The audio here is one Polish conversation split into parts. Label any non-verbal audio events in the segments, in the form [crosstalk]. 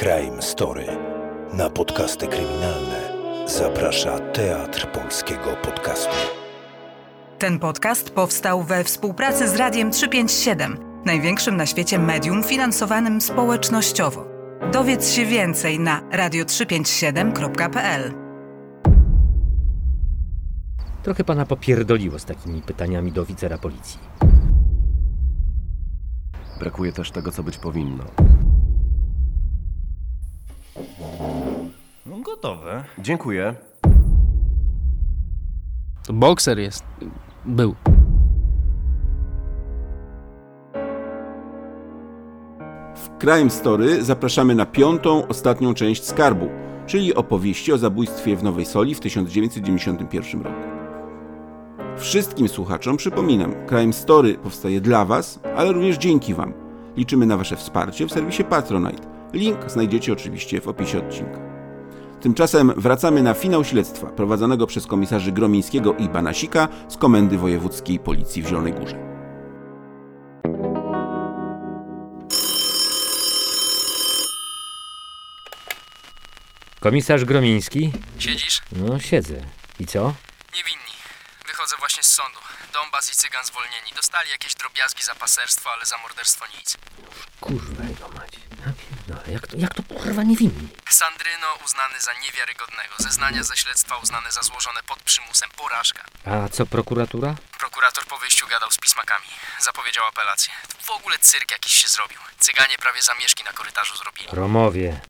Crime Story. Na podcasty kryminalne zaprasza Teatr Polskiego Podcastu. Ten podcast powstał we współpracy z Radiem 357, największym na świecie medium finansowanym społecznościowo. Dowiedz się więcej na radio357.pl. Trochę pana popierdoliło z takimi pytaniami do oficera policji. Brakuje też tego, co być powinno. Gotowe. Dziękuję. To bokser jest. Był. W Crime Story zapraszamy na piątą, ostatnią część Skarbu, czyli opowieści o zabójstwie w Nowej Soli w 1991 roku. Wszystkim słuchaczom przypominam, Crime Story powstaje dla Was, ale również dzięki Wam. Liczymy na Wasze wsparcie w serwisie Patronite. Link znajdziecie oczywiście w opisie odcinka. Tymczasem wracamy na finał śledztwa prowadzonego przez komisarzy Gromińskiego i Banasika z Komendy Wojewódzkiej Policji w Zielonej Górze. Komisarz Gromiński? Siedzisz? No, siedzę. I co? Niewinni. Wychodzę właśnie z sądu. Donbas i Cygan zwolnieni. Dostali jakieś drobiazgi za paserstwo, ale za morderstwo nic. Kurwa jego mać. Jak to, jak to kurwa niewinni? Sandryno uznany za niewiarygodnego. Zeznania ze śledztwa uznane za złożone pod przymusem. Porażka. A co prokuratura? Prokurator po wyjściu gadał z pismakami. Zapowiedział apelację. W ogóle cyrk jakiś się zrobił. Cyganie prawie zamieszki na korytarzu zrobili. Romowie.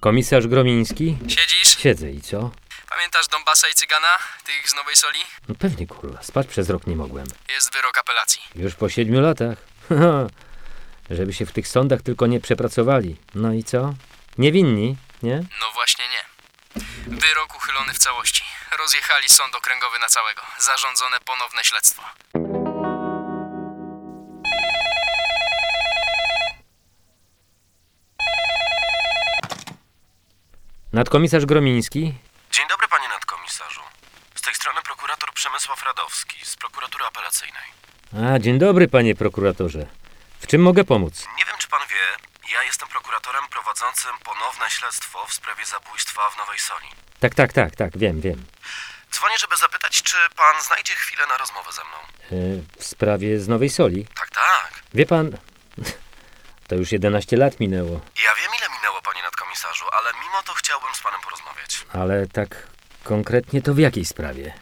Komisarz Gromiński? Siedzisz? Siedzę i co? Pamiętasz Donbasa i Cygana? Tych z Nowej Soli? No pewnie kurwa, spać przez rok nie mogłem. Jest wyrok apelacji. Już po siedmiu latach. [laughs] Żeby się w tych sądach tylko nie przepracowali. No i co? Niewinni, nie? No właśnie nie. Wyrok uchylony w całości. Rozjechali sąd okręgowy na całego. Zarządzone ponowne śledztwo. Nadkomisarz Gromiński? Dzień dobry, panie nadkomisarzu. Z tej strony prokurator Przemysław Radowski z prokuratury apelacyjnej. A, dzień dobry, panie prokuratorze. W czym mogę pomóc? Nie wiem, czy pan wie, ja jestem prokuratorem prowadzącym ponowne śledztwo w sprawie zabójstwa w Nowej Soli. Tak, tak, tak, tak, wiem, wiem. Dzwonię, żeby zapytać, czy pan znajdzie chwilę na rozmowę ze mną. E, w sprawie z Nowej Soli. Tak, tak. Wie pan, [laughs] to już 11 lat minęło, Ja wiem, ile minęło, panie nadkomisarzu, ale mimo to chciałbym z panem porozmawiać. ale tak konkretnie to w jakiej sprawie?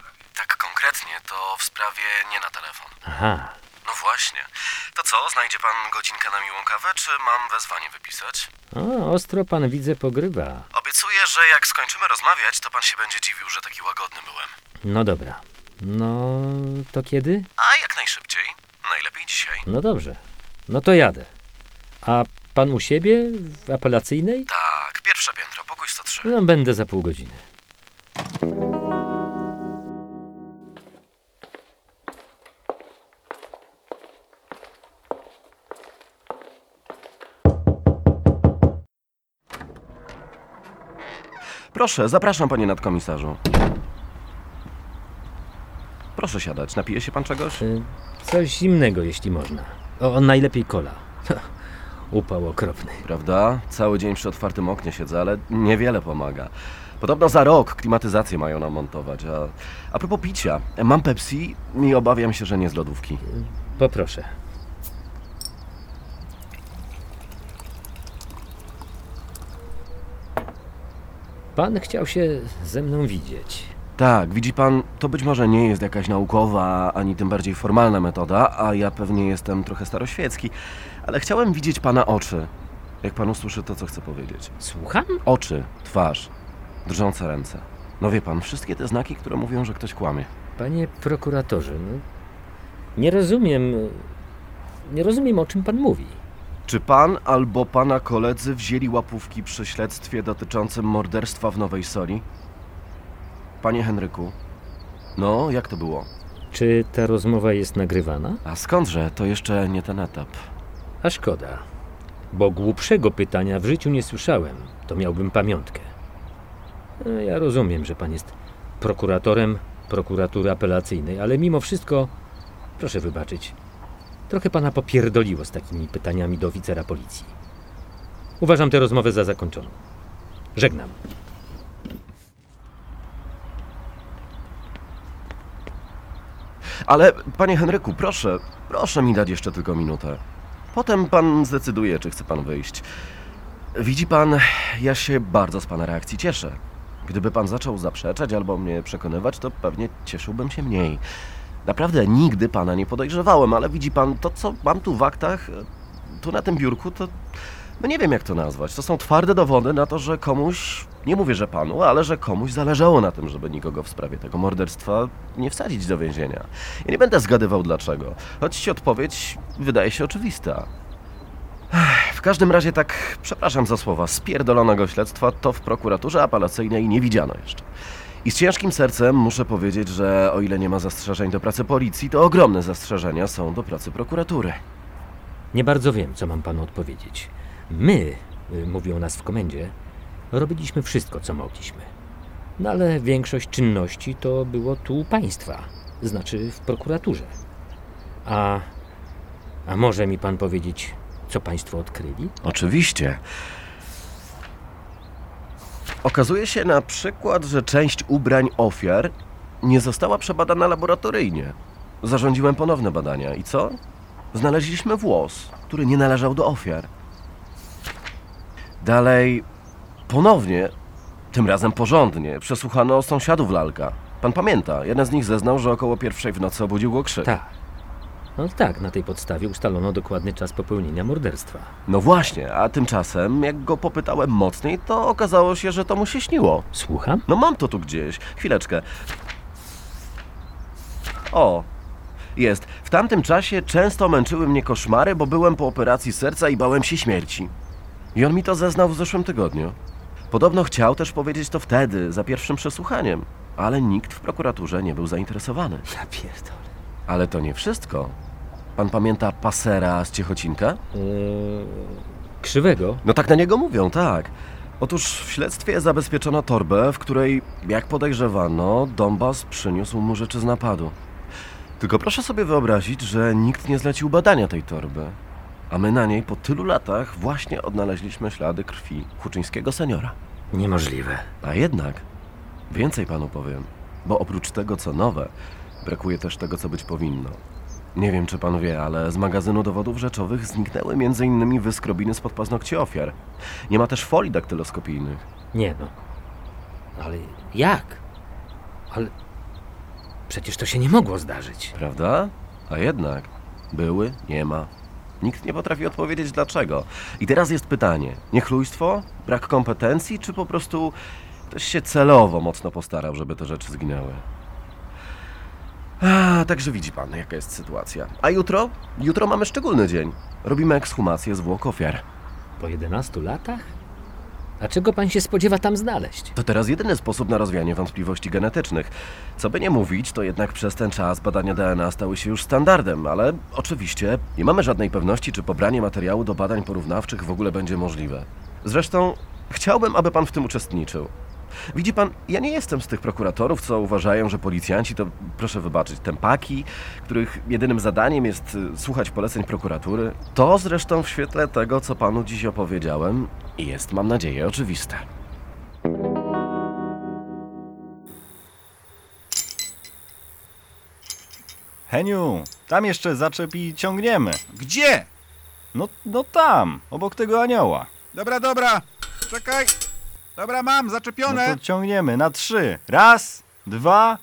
Konkretnie, to w sprawie nie na telefon. Aha, No właśnie. To co, znajdzie pan godzinkę na miłą kawę, czy mam wezwanie wypisać? o, ostro pan widzę pogrywa. Obiecuję, że jak skończymy rozmawiać, to pan się będzie dziwił, że taki łagodny byłem. No dobra. No, to kiedy? A jak najszybciej. Najlepiej dzisiaj. No dobrze. No to jadę. A pan u siebie w apelacyjnej? Tak, pierwsze piętro, pokój 103. No, będę za pół godziny. Proszę, zapraszam panie nadkomisarzu. Proszę siadać, napije się pan czegoś? Y, Coś zimnego, jeśli można. O, najlepiej kola. Upał okropny. Prawda? Cały dzień przy otwartym oknie siedzę, ale niewiele pomaga. Podobno za rok klimatyzację mają nam montować, a... A propos picia, mam Pepsi i obawiam się, że nie z lodówki. Poproszę. Pan chciał się ze mną widzieć. Tak, widzi pan, to być może nie jest jakaś naukowa, ani tym bardziej formalna metoda, a ja pewnie jestem trochę staroświecki, ale chciałem widzieć pana oczy. Jak pan usłyszy to, co chcę powiedzieć. Słucham? Oczy, twarz, drżące ręce. No wie pan, wszystkie te znaki, które mówią, że ktoś kłamie. Panie prokuratorze, no, nie rozumiem. Nie rozumiem, o czym pan mówi. Czy pan albo pana koledzy wzięli łapówki przy śledztwie dotyczącym morderstwa w Nowej Soli? Panie Henryku, no, jak to było? Czy ta rozmowa jest nagrywana? A skądże, to jeszcze nie ten etap. A szkoda, bo głupszego pytania w życiu nie słyszałem. To miałbym pamiątkę. E, Ja rozumiem, że pan jest prokuratorem prokuratury apelacyjnej, ale mimo wszystko Proszę wybaczyć. Trochę pana popierdoliło z takimi pytaniami do oficera policji. Uważam tę rozmowę za zakończoną. Żegnam. Ale, panie Henryku, proszę, proszę mi dać jeszcze tylko minutę. Potem pan zdecyduje, czy chce pan wyjść. Widzi pan, ja się bardzo z pana reakcji cieszę. Gdyby pan zaczął zaprzeczać albo mnie przekonywać, to pewnie cieszyłbym się mniej. Naprawdę nigdy pana nie podejrzewałem, ale widzi pan, to co mam tu w aktach, tu na tym biurku, to no nie wiem jak to nazwać. To są twarde dowody na to, że komuś, nie mówię, że panu, ale że komuś zależało na tym, żeby nikogo w sprawie tego morderstwa nie wsadzić do więzienia. Ja nie będę zgadywał dlaczego, choć odpowiedź wydaje się oczywista. W każdym razie tak, przepraszam za słowa, spierdolonego śledztwa to w prokuraturze apelacyjnej nie widziano jeszcze. I z ciężkim sercem muszę powiedzieć, że o ile nie ma zastrzeżeń do pracy policji, to ogromne zastrzeżenia są do pracy prokuratury. Nie bardzo wiem, co mam panu odpowiedzieć. My, y, mówią nas w komendzie, robiliśmy wszystko, co mogliśmy. No ale większość czynności to było tu u państwa, znaczy w prokuraturze. A, a może mi pan powiedzieć, co państwo odkryli? Oczywiście. Okazuje się na przykład, że część ubrań ofiar nie została przebadana laboratoryjnie. Zarządziłem ponowne badania i co? Znaleźliśmy włos, który nie należał do ofiar. Dalej, ponownie, tym razem porządnie, przesłuchano sąsiadów lalka. Pan pamięta, jeden z nich zeznał, że około pierwszej w nocy obudził go krzyk. Tak. No tak, na tej podstawie ustalono dokładny czas popełnienia morderstwa. No właśnie, a tymczasem, jak go popytałem mocniej, to okazało się, że to mu się śniło. Słucham? No mam to tu gdzieś. Chwileczkę. O, jest. W tamtym czasie często męczyły mnie koszmary, bo byłem po operacji serca i bałem się śmierci. I on mi to zeznał w zeszłym tygodniu. Podobno chciał też powiedzieć to wtedy, za pierwszym przesłuchaniem, ale nikt w prokuraturze nie był zainteresowany. Ja pierdolę. Ale to nie wszystko. Pan pamięta pasera z Ciechocinka? Eee, krzywego? No tak na niego mówią, tak. Otóż w śledztwie zabezpieczono torbę, w której, jak podejrzewano, Donbas przyniósł mu rzeczy z napadu. Tylko proszę sobie wyobrazić, że nikt nie zlecił badania tej torby. A my na niej po tylu latach właśnie odnaleźliśmy ślady krwi huczyńskiego seniora. Niemożliwe. A jednak, więcej panu powiem, bo oprócz tego, co nowe, brakuje też tego, co być powinno. Nie wiem, czy pan wie, ale z magazynu dowodów rzeczowych zniknęły m.in. wyskrobiny spod paznokci ofiar. Nie ma też folii daktyloskopijnych. Nie no. Ale jak? Ale przecież to się nie mogło zdarzyć. Prawda? A jednak były, nie ma. Nikt nie potrafi odpowiedzieć dlaczego. I teraz jest pytanie: niechlujstwo, brak kompetencji, czy po prostu ktoś się celowo mocno postarał, żeby te rzeczy zginęły? A, także widzi pan, jaka jest sytuacja. A jutro? Jutro mamy szczególny dzień. Robimy ekshumację zwłok ofiar. Po 11 latach? A czego pan się spodziewa tam znaleźć? To teraz jedyny sposób na rozwianie wątpliwości genetycznych. Co by nie mówić, to jednak przez ten czas badania DNA stały się już standardem, ale oczywiście nie mamy żadnej pewności, czy pobranie materiału do badań porównawczych w ogóle będzie możliwe. Zresztą chciałbym, aby pan w tym uczestniczył. Widzi pan, ja nie jestem z tych prokuratorów, co uważają, że policjanci to, proszę wybaczyć, tempaki, których jedynym zadaniem jest y, słuchać poleceń prokuratury. To zresztą w świetle tego, co panu dziś opowiedziałem, jest, mam nadzieję, oczywiste. Heniu, tam jeszcze zaczep i ciągniemy. Gdzie? No, no tam, obok tego anioła. Dobra, dobra. Czekaj. Dobra, mam, No zaczepione. to ciągniemy na trzy. Raz, dwa,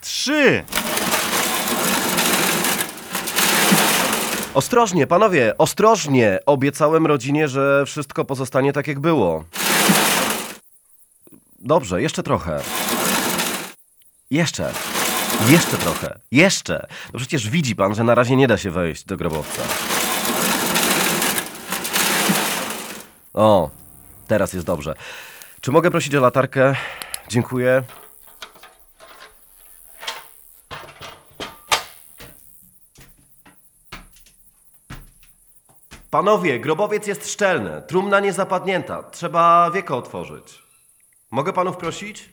trzy. Ostrożnie, panowie, ostrożnie! Obiecałem rodzinie, że wszystko pozostanie tak, jak było. Dobrze, jeszcze trochę. Jeszcze. Jeszcze trochę. Jeszcze. No przecież widzi pan, że na razie nie da się wejść do grobowca. O, teraz jest dobrze. Czy mogę prosić o latarkę? Dziękuję. Panowie, grobowiec jest szczelny, trumna nie zapadnięta. Trzeba wieko otworzyć. Mogę panów prosić?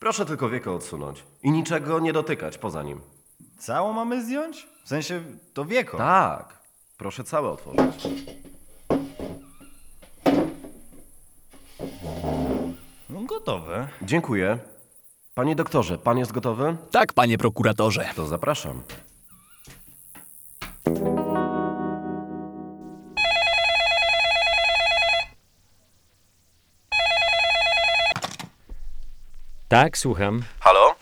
Proszę tylko wieko odsunąć i niczego nie dotykać poza nim. Całą mamy zdjąć? W sensie to wieko. Tak, proszę całe otworzyć. Gotowe. Dziękuję. Panie doktorze, pan jest gotowy? Tak, panie prokuratorze. To zapraszam. Tak, słucham. Halo?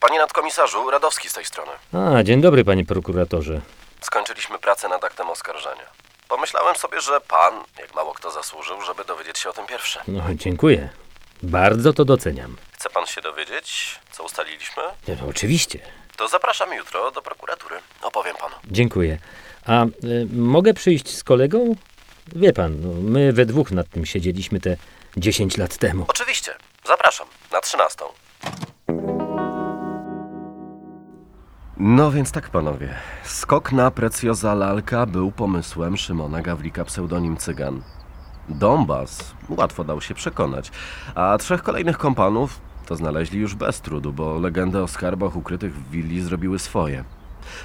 Panie nadkomisarzu, Radowski z tej strony. A, dzień dobry, panie prokuratorze. Skończyliśmy pracę nad aktem oskarżenia. Pomyślałem sobie, że pan, jak mało kto zasłużył, żeby dowiedzieć się o tym pierwszy. No, dziękuję. Bardzo to doceniam. Chce pan się dowiedzieć, co ustaliliśmy? Nie, No, oczywiście. To zapraszam jutro do prokuratury. Opowiem panu. Dziękuję. A y, mogę przyjść z kolegą? Wie pan, no, my we dwóch nad tym siedzieliśmy te 10 lat temu. Oczywiście. Zapraszam. Na trzynastą. No więc tak, panowie. Skok na Precjoza Lalka był pomysłem Szymona Gawlika, pseudonim Cygan. Dombas łatwo dał się przekonać, a trzech kolejnych kompanów to znaleźli już bez trudu, bo legendy o skarbach ukrytych w willi zrobiły swoje.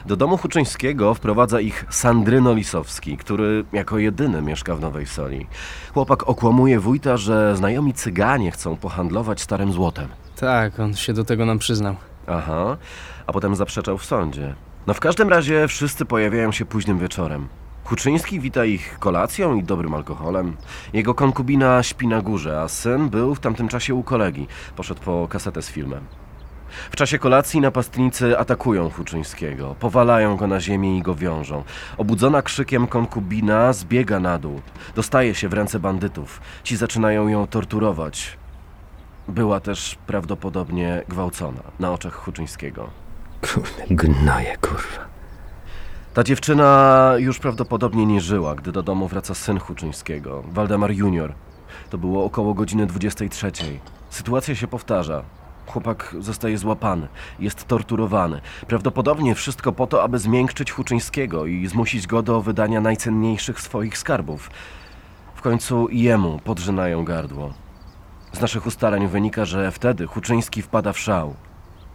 Do domu Huczyńskiego wprowadza ich Sandryno Lisowski, który jako jedyny mieszka w Nowej Soli. Chłopak okłamuje wójta, że znajomi cyganie chcą pohandlować starym złotem. Tak, on się do tego nam przyznał. Aha, a potem zaprzeczał w sądzie. No w każdym razie wszyscy pojawiają się późnym wieczorem. Huczyński wita ich kolacją i dobrym alkoholem. Jego konkubina śpi na górze, a syn był w tamtym czasie u kolegi. Poszedł po kasetę z filmem. W czasie kolacji napastnicy atakują Huczyńskiego, powalają go na ziemię i go wiążą. Obudzona krzykiem konkubina zbiega na dół. Dostaje się w ręce bandytów. Ci zaczynają ją torturować. Była też prawdopodobnie gwałcona na oczach Huczyńskiego. Kurde, gnoje, kurwa. Ta dziewczyna już prawdopodobnie nie żyła, gdy do domu wraca syn Huczyńskiego, Waldemar Junior. To było około godziny 23. Sytuacja się powtarza. Chłopak zostaje złapany, jest torturowany. Prawdopodobnie wszystko po to, aby zmiękczyć Huczyńskiego i zmusić go do wydania najcenniejszych swoich skarbów. W końcu i jemu podrzynają gardło. Z naszych ustaleń wynika, że wtedy Huczyński wpada w szał.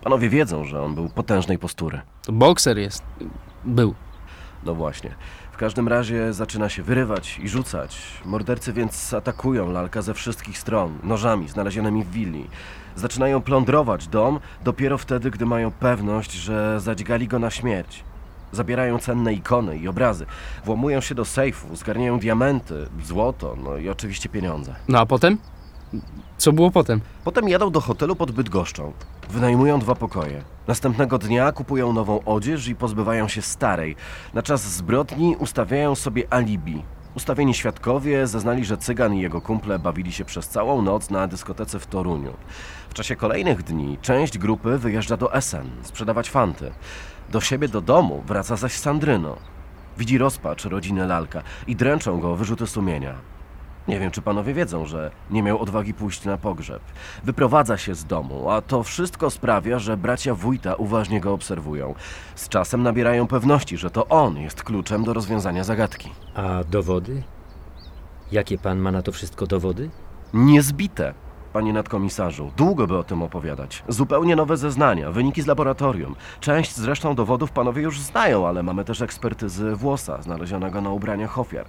Panowie wiedzą, że on był potężnej postury. To bokser jest. Był. No właśnie. W każdym razie zaczyna się wyrywać i rzucać. Mordercy więc atakują lalka ze wszystkich stron, nożami znalezionymi w willi. Zaczynają plądrować dom dopiero wtedy, gdy mają pewność, że zadźgali go na śmierć. Zabierają cenne ikony i obrazy. Włamują się do sejfu, zgarniają diamenty, złoto, no i oczywiście pieniądze. No a potem? Co było potem? Potem jadą do hotelu pod Bydgoszczą. Wynajmują dwa pokoje. Następnego dnia kupują nową odzież i pozbywają się starej. Na czas zbrodni ustawiają sobie alibi. Ustawieni świadkowie zeznali, że Cygan i jego kumple bawili się przez całą noc na dyskotece w Toruniu. W czasie kolejnych dni część grupy wyjeżdża do Essen sprzedawać fanty. Do siebie do domu wraca zaś Sandryno. Widzi rozpacz rodziny Lalka i dręczą go wyrzuty sumienia. Nie wiem, czy panowie wiedzą, że nie miał odwagi pójść na pogrzeb. Wyprowadza się z domu, a to wszystko sprawia, że bracia wójta uważnie go obserwują. Z czasem nabierają pewności, że to on jest kluczem do rozwiązania zagadki. A dowody? Jakie pan ma na to wszystko dowody? Niezbite, panie nadkomisarzu. Długo by o tym opowiadać. Zupełnie nowe zeznania, wyniki z laboratorium. Część zresztą dowodów panowie już znają, ale mamy też ekspertyzy włosa znalezionego na ubraniach ofiar.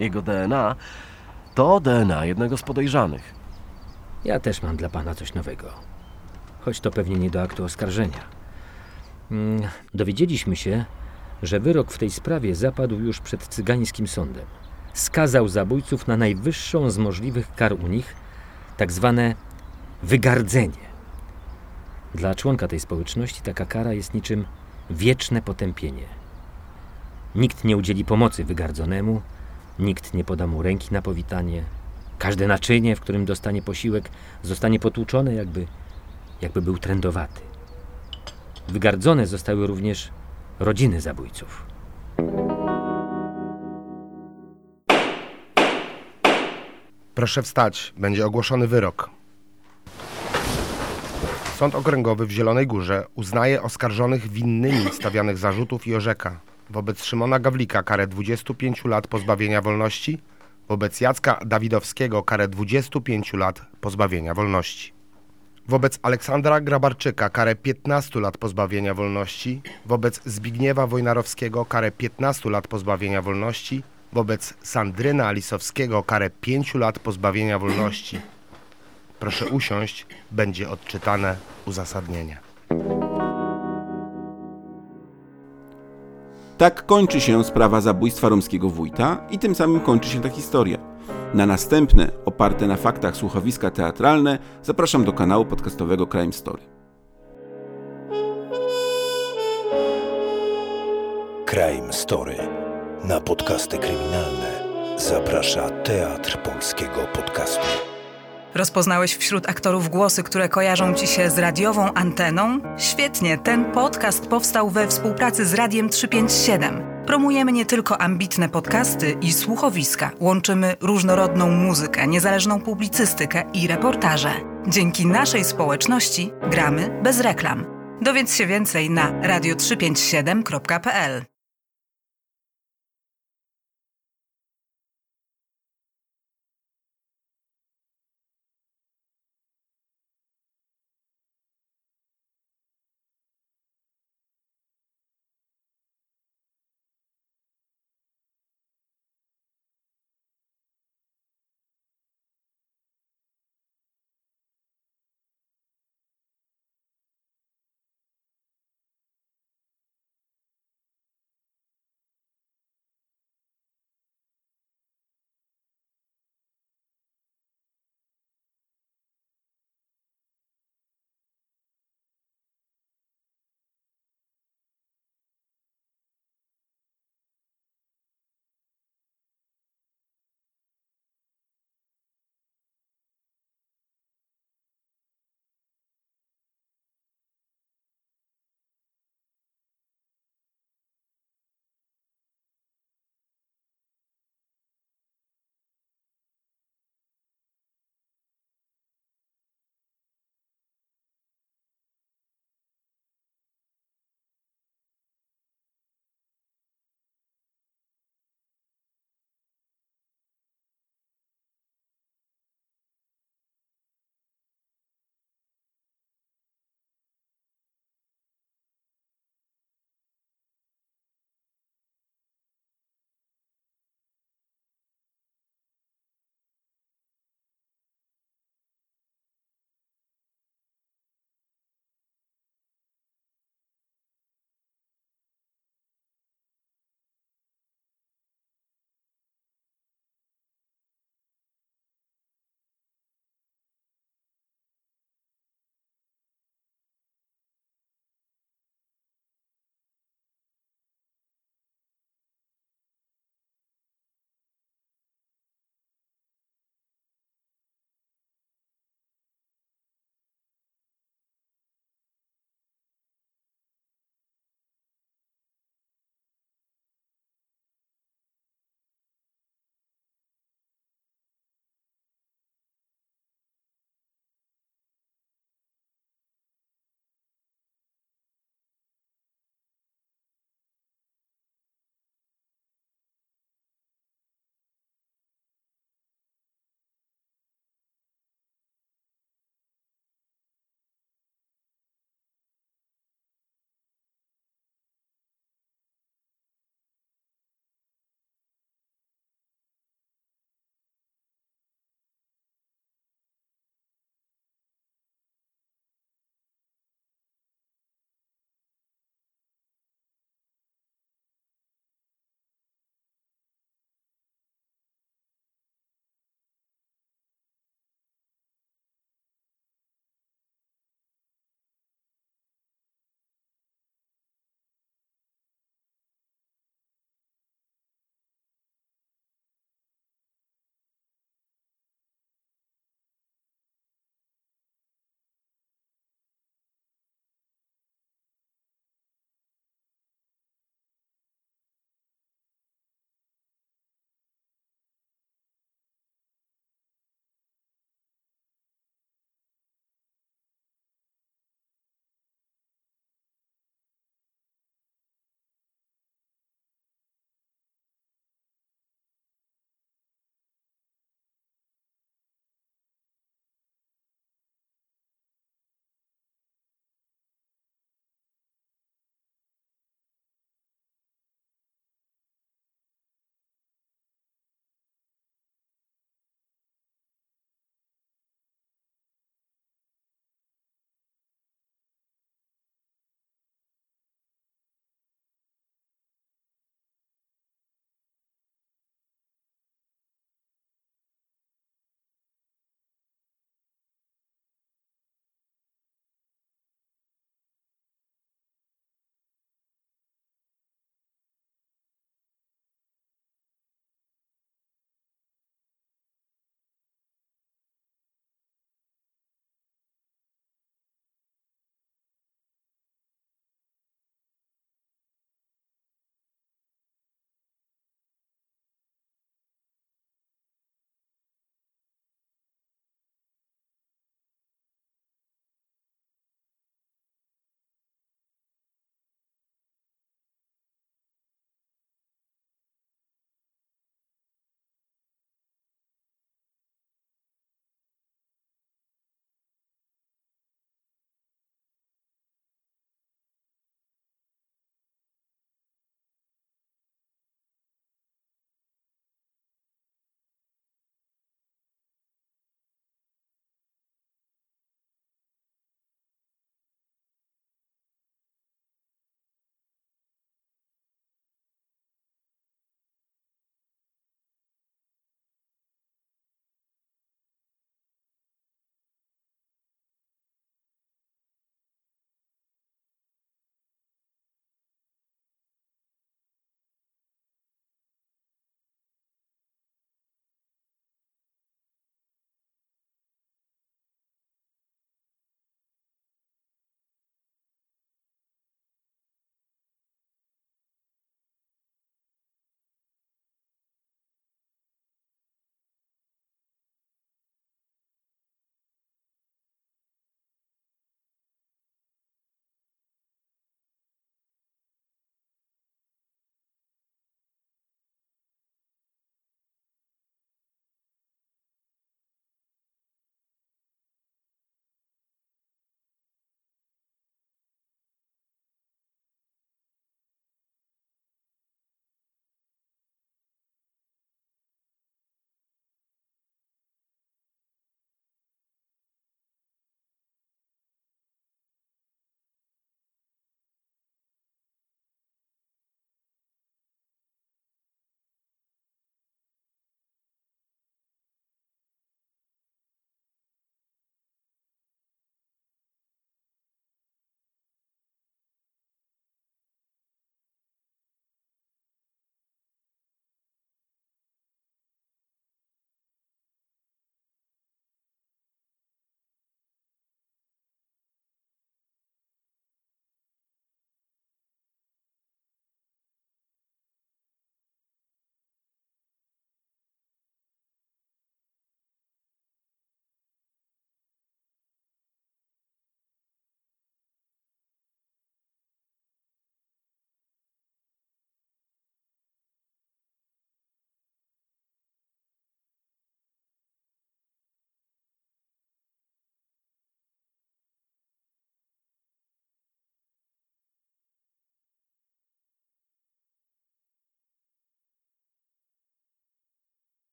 Jego DNA to DNA jednego z podejrzanych. Ja też mam dla pana coś nowego. Choć to pewnie nie do aktu oskarżenia. Mm, Dowiedzieliśmy się, że wyrok w tej sprawie zapadł już przed cygańskim sądem. Skazał zabójców na najwyższą z możliwych kar u nich, tak zwane wygardzenie. Dla członka tej społeczności taka kara jest niczym wieczne potępienie. Nikt nie udzieli pomocy wygardzonemu, nikt nie poda mu ręki na powitanie. Każde naczynie, w którym dostanie posiłek, zostanie potłuczone, jakby, jakby był trędowaty. Wygardzone zostały również rodziny zabójców. Proszę wstać, będzie ogłoszony wyrok. Sąd Okręgowy w Zielonej Górze uznaje oskarżonych winnymi stawianych zarzutów i orzeka wobec Szymona Gawlika karę 25 lat pozbawienia wolności, wobec Jacka Dawidowskiego karę 25 lat pozbawienia wolności. Wobec Aleksandra Grabarczyka karę 15 lat pozbawienia wolności. Wobec Zbigniewa Wojnarowskiego karę 15 lat pozbawienia wolności. Wobec Sandryna Alisowskiego karę 5 lat pozbawienia wolności. Proszę usiąść, będzie odczytane uzasadnienie. Tak kończy się sprawa zabójstwa romskiego wójta i tym samym kończy się ta historia. Na następne, oparte na faktach słuchowiska teatralne, zapraszam do kanału podcastowego Crime Story. Crime Story. Na podcasty kryminalne zaprasza Teatr Polskiego Podcastu. Rozpoznałeś wśród aktorów głosy, które kojarzą ci się z radiową anteną? Świetnie, ten podcast powstał we współpracy z Radiem 357. Promujemy nie tylko ambitne podcasty i słuchowiska, łączymy różnorodną muzykę, niezależną publicystykę i reportaże. Dzięki naszej społeczności gramy bez reklam. Dowiedz się więcej na radio357.pl.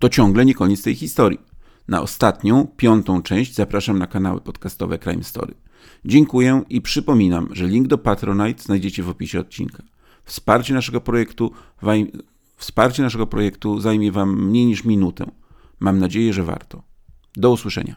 To ciągle nie koniec tej historii. Na ostatnią, piątą część zapraszam na kanały podcastowe Crime Story. Dziękuję i przypominam, że link do Patronite znajdziecie w opisie odcinka. Wsparcie naszego projektu, wsparcie naszego projektu zajmie Wam mniej niż minutę. Mam nadzieję, że warto. Do usłyszenia.